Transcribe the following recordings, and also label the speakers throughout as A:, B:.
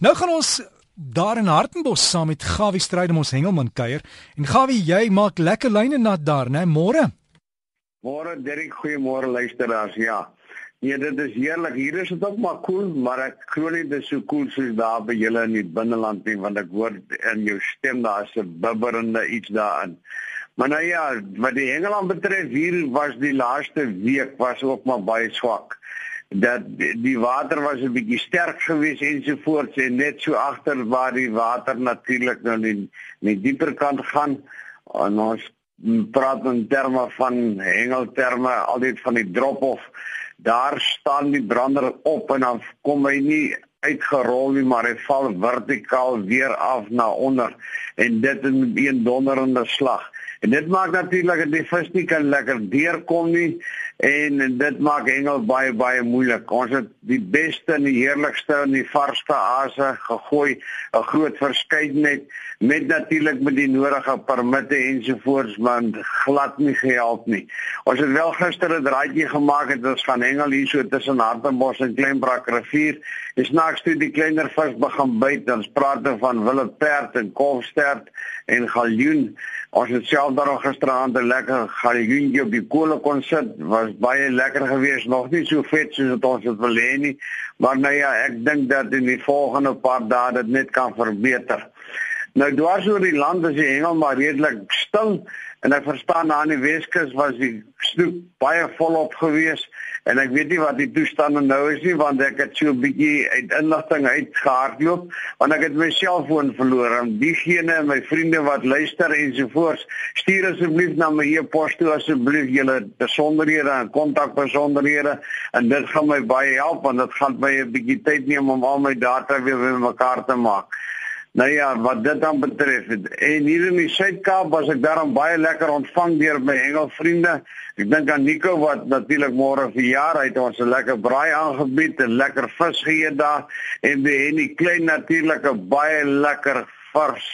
A: Nou gaan ons daar in Hartenbos saam met Gawie Strydom ons hengelman kuier. En Gawie, jy maak lekker lyne nat daar, né? Môre.
B: Môre, Derek, goeiemôre luisteraars. Ja. Nee, dit is heerlik. Hier is dit ook maar koel, cool, maar ek glo nie dit is so koel cool soos daar by julle in die binneland nie, want ek hoor in jou stem daar is 'n bibberende iets daarin. Maar nou ja, wat die Engeland betref, hier was die laaste week was ook maar baie swak. Dat die water was 'n bietjie sterk geweest ensovoorts en net so agter waar die water natuurlik nou in die dieper kant gaan. En ons praat in terme van hengelterme, altyd van die drop-off daar staan die brander op en dan kom hy nie uitgerol nie maar hy val vertikaal weer af na onder. En dit in 'n donderende slag. En dit maak natuurlik dat die vis nie kan lekker deurkom nie en dit maak hengel baie baie moeilik. Ons het die beste en die heerlikste en die varsste aase gegooi, 'n groot verskeidenheid met natuurlik met die nodige permitte ensovoorts, maar glad nie gehelp nie. Ons het wel gister 'n draaitjie gemaak het ons gaan hengel hier so tussen Hartenbos en Kleinbrak rivier. Dis naaks toe die kleiner vis begin byt, dan praat ons van willeperd en kolfstert en galjoen. Ons het self daar gisteraand 'n lekker galjoentjie op die kolle kon sit. Was baie lekker geweest, nog nie so vet soos wat ons dit wil hê nie, maar nou ja, ek dink dat in die volgende paar dae dit net kan verbeter. Nou dwars oor die land is die hengel maar redelik stil en ek verstaan aan die Weskus was die snoek baie volop geweest en ek weet nie wat die toestande nou is nie want ek het so 'n bietjie uit inligting uitgehardloop want ek het my selfoon verloor en diegene en my vriende wat luister ensovoorts stuur asseblief na my e-pos toe asseblief julle besonderhede en kontakbesonderhede en dit gaan my baie help want dit gaan my 'n bietjie tyd neem om al my data weer bymekaar te maak. Nou ja, wat dit dan betref, en hier in die Suid-Kaap was ek daarom baie lekker ontvang deur my Engelvriende. Ek dink aan Nico wat natuurlik môre verjaar het ons 'n lekker braai aangebied en lekker vis geëet daar en by Henny Klein natuurlik 'n baie lekker vars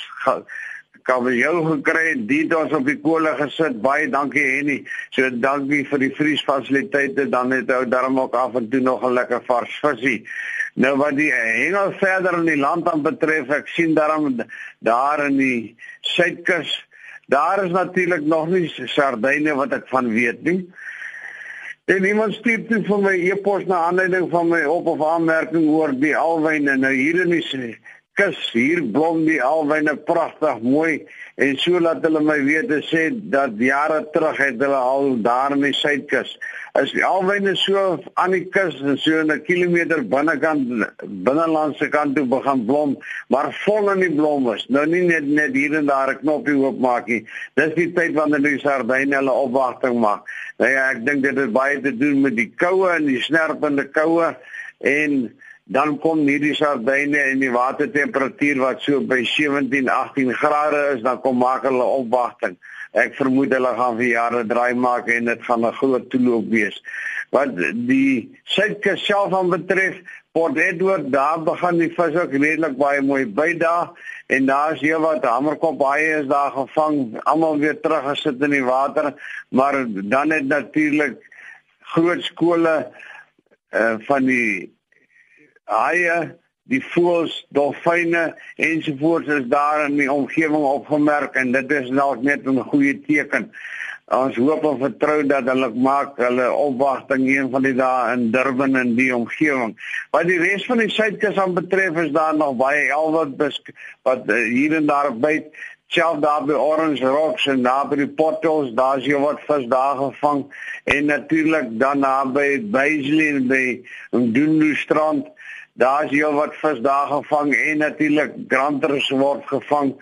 B: kabeljou gekry en dit ons op die kolle gesit. Baie dankie Henny. So dankie vir die vriesfasiliteite dan het ou daarom ook af en toe nog 'n lekker vars visie. Nou wat die hengel verder in die land aan betref, ek sien daarom daar in die suidkus, daar is natuurlik nog nie sardyne wat ek van weet nie. En iemand stuur toe vir my e-pos na aanleiding van my op of aanmerking oor die alwyne nou hier in die kus hier blom die alwyne pragtig mooi en so laat hulle my weet en sê dat jare terug het hulle al daar in die suidkus. Is die alwyne so aan die kus en so 'n kilometer binnekant binnelandse kant toe begin blom maar vol in die blom is. Nou nie net net hier en daar 'n knoppie oopmaak nie. Dis die tyd wanneer die sardyne hulle opwagting maak. Nou ja ek dink dit het baie te doen met die koue en die snerpende koue en dan kom hierdie sardyne in die watertemperatuur wat so by 17, 18 grade is, dan kom maak hulle opwagting. Ek vermoed hulle gaan vir jare draai maak en dit gaan 'n groot toeloop wees. Wat die suidkus self aan betref, Port Edward, daar begin die vis ook redelik baie mooi by daar en daar is hier wat hamerkop baie is daar gevang, almal weer terug gesit in die water, maar dan het natuurlik groot skole uh, van die haie, die voëls, dolfyne ensovoorts is daar in die omgewing opgemerk en dit is dalk net 'n goeie teken. Ons hoop en vertrou dat hulle maak hulle opwagting een van die dae in Durban en die omgewing. Wat die res van die suidkus aan betref is daar nog baie elwat wat uh, hier en daar byt self daar by Orange Rocks en daar by die Pottos, daar's jy wat vis daar gevang en natuurlik dan naby Baisley by Ndundu strand Daar's heel wat vis daar gevang en natuurlik granters word gevang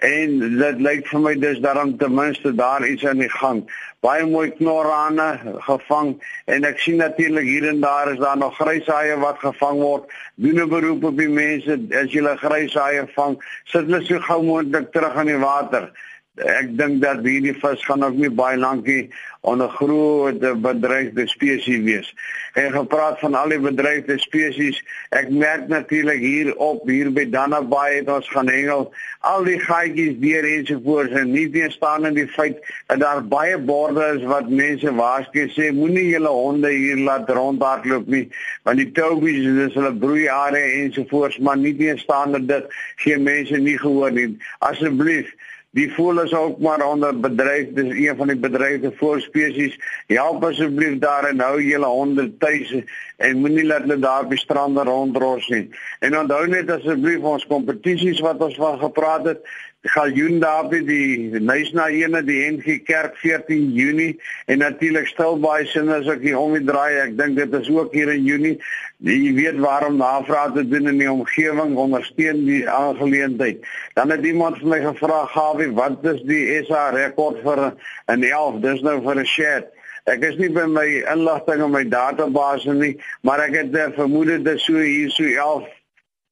B: en dit lyk vir my dis daarom ten minste daar iets aan die gang. Baie mooi knorrane gevang en ek sien natuurlik hier en daar is daar nog gryshaie wat gevang word. Doen 'n beroep op die mense as jy 'n gryshaie vang, sit hulle so gou moontlik terug in die water. Ek dink dat hierdie vis gaan ook nie baie lankie onder groot bedreigde spesies wees. En gepraat van al die bedreigde spesies, ek merk natuurlik hier op hier by Dannabaai het ons gaan hengel al die gaatjies deur ensovoorts en nie teenstaan in die feit dat daar baie borde is wat mense waarsku sê moenie julle honde hier laat rondhardloop nie want die tobies is hulle broeiare ensovoorts maar nie teenstaan dit gee mense nie gehoor nie. Asseblief Die voël is ook maar onder bedryf, dis een van die bedreigde voëlspesies. Help asseblief daar en hou julle honde tuis en moenie laat hulle daar op die strande rondros nie. En onthou net asseblief ons kompetisies wat ons van gepraat het, Galjoen daar by die Nysna ene die NG Kerk 14 Junie. En natuurlik Stilbaai sin as ek hier om die draai ek dink dit is ook hier in Junie. Jy weet waarom navraag te doen in die omgewing ondersteun die aangeleentheid. Dan het iemand vir my gevra Gawie wat is die SA rekord vir 'n 11 dis nou vir 'n shed Ek is nie by my inligting in my database nie, maar ek het uh, vermoed dit so hier so 11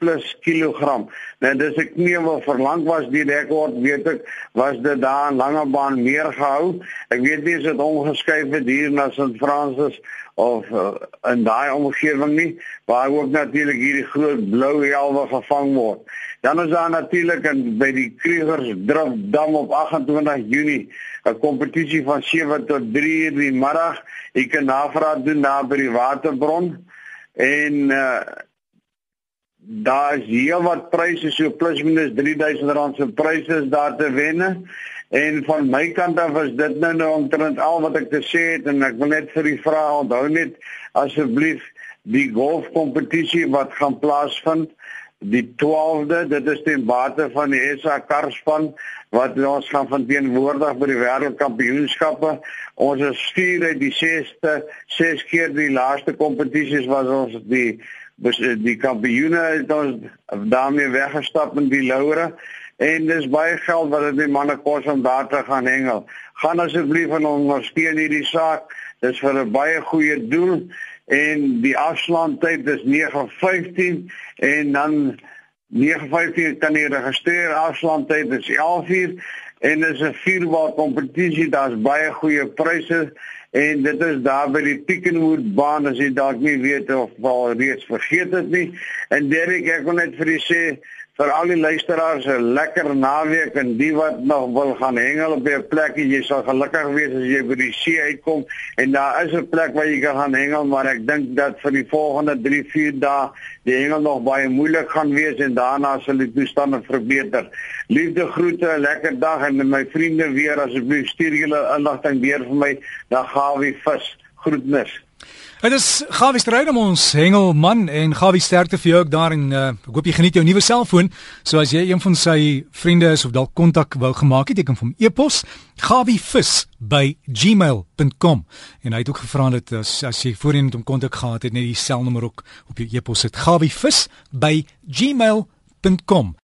B: plus kilogram. Nou dis ek nie wat verlang was die rekord weet ek was dit daar in Langebaan meer gehou. Ek weet nie as dit omgeskuif het hier na St. Francis of uh, in daai omgewing nie, waar ook natuurlik hierdie groot blou helwe gevang word. Dan is daar natuurlik in by die Kriegers Drif Dam op 28 Junie 'n kompetisie van 7 tot 3 uur die middag. Jy kan navraag doen na by die waterbron en uh, daar is hier wat pryse so plus minus R3000 se pryse is daar te wen en van my kant af is dit nou nou omtrent al wat ek te sê het en ek wil net vir u vra onthou net asseblief die golfkompetisie wat gaan plaasvind die 12de dit is ten bate van die SA Karspan wat ons gaan van teenwoordig by die wêreldkampioenskappe ons is stuur uit die 6ste 6 keer die laaste kompetisies was ons die die kampioene het ons daarmee weggestap in die laure en dis baie geld wat dit die manne kos om daar te gaan hengel. Gaan asseblief en ondersteun hierdie saak. Dis vir 'n baie goeie doel en die afslaantyd is 9:15 en dan 9:15 kan jy registreer. Afslaantyd is 11:00 en dis 'n vierbaar kompetisie. Daar's baie goeie pryse en dit is daar by die Pickenwood baan as jy dalk nie weet of al reeds vergeet het nie. En Derek ek wil net vir u sê vir al die luisteraars 'n lekker naweek en die wat nog wil gaan hengel op 'n plekkie jy sal gelukkig wees as jy by die see uitkom en daar is 'n plek waar jy kan gaan hengel maar ek dink dat vir die volgende 3 4 dae die hengel nog baie moeilik gaan wees en daarna sal die toestande verbeter. Liefde groete 'n lekker dag en my vriende weer asseblief stuur julle inligting weer vir my dan gaan we vis groetnis
A: Dit is Gawie Strydom ons hengelman en Gawie sterkte vir jou ook daar en uh, ek hoop jy geniet jou nuwe selfoon. So as jy een van sy vriende is of dalk kontak wou gemaak het, jy kan hom e-pos gawievis@gmail.com en hy het ook gevra dat as, as jy voorheen met hom kontak gehad het, net die selnommer ook op jou e-pos het gawievis@gmail.com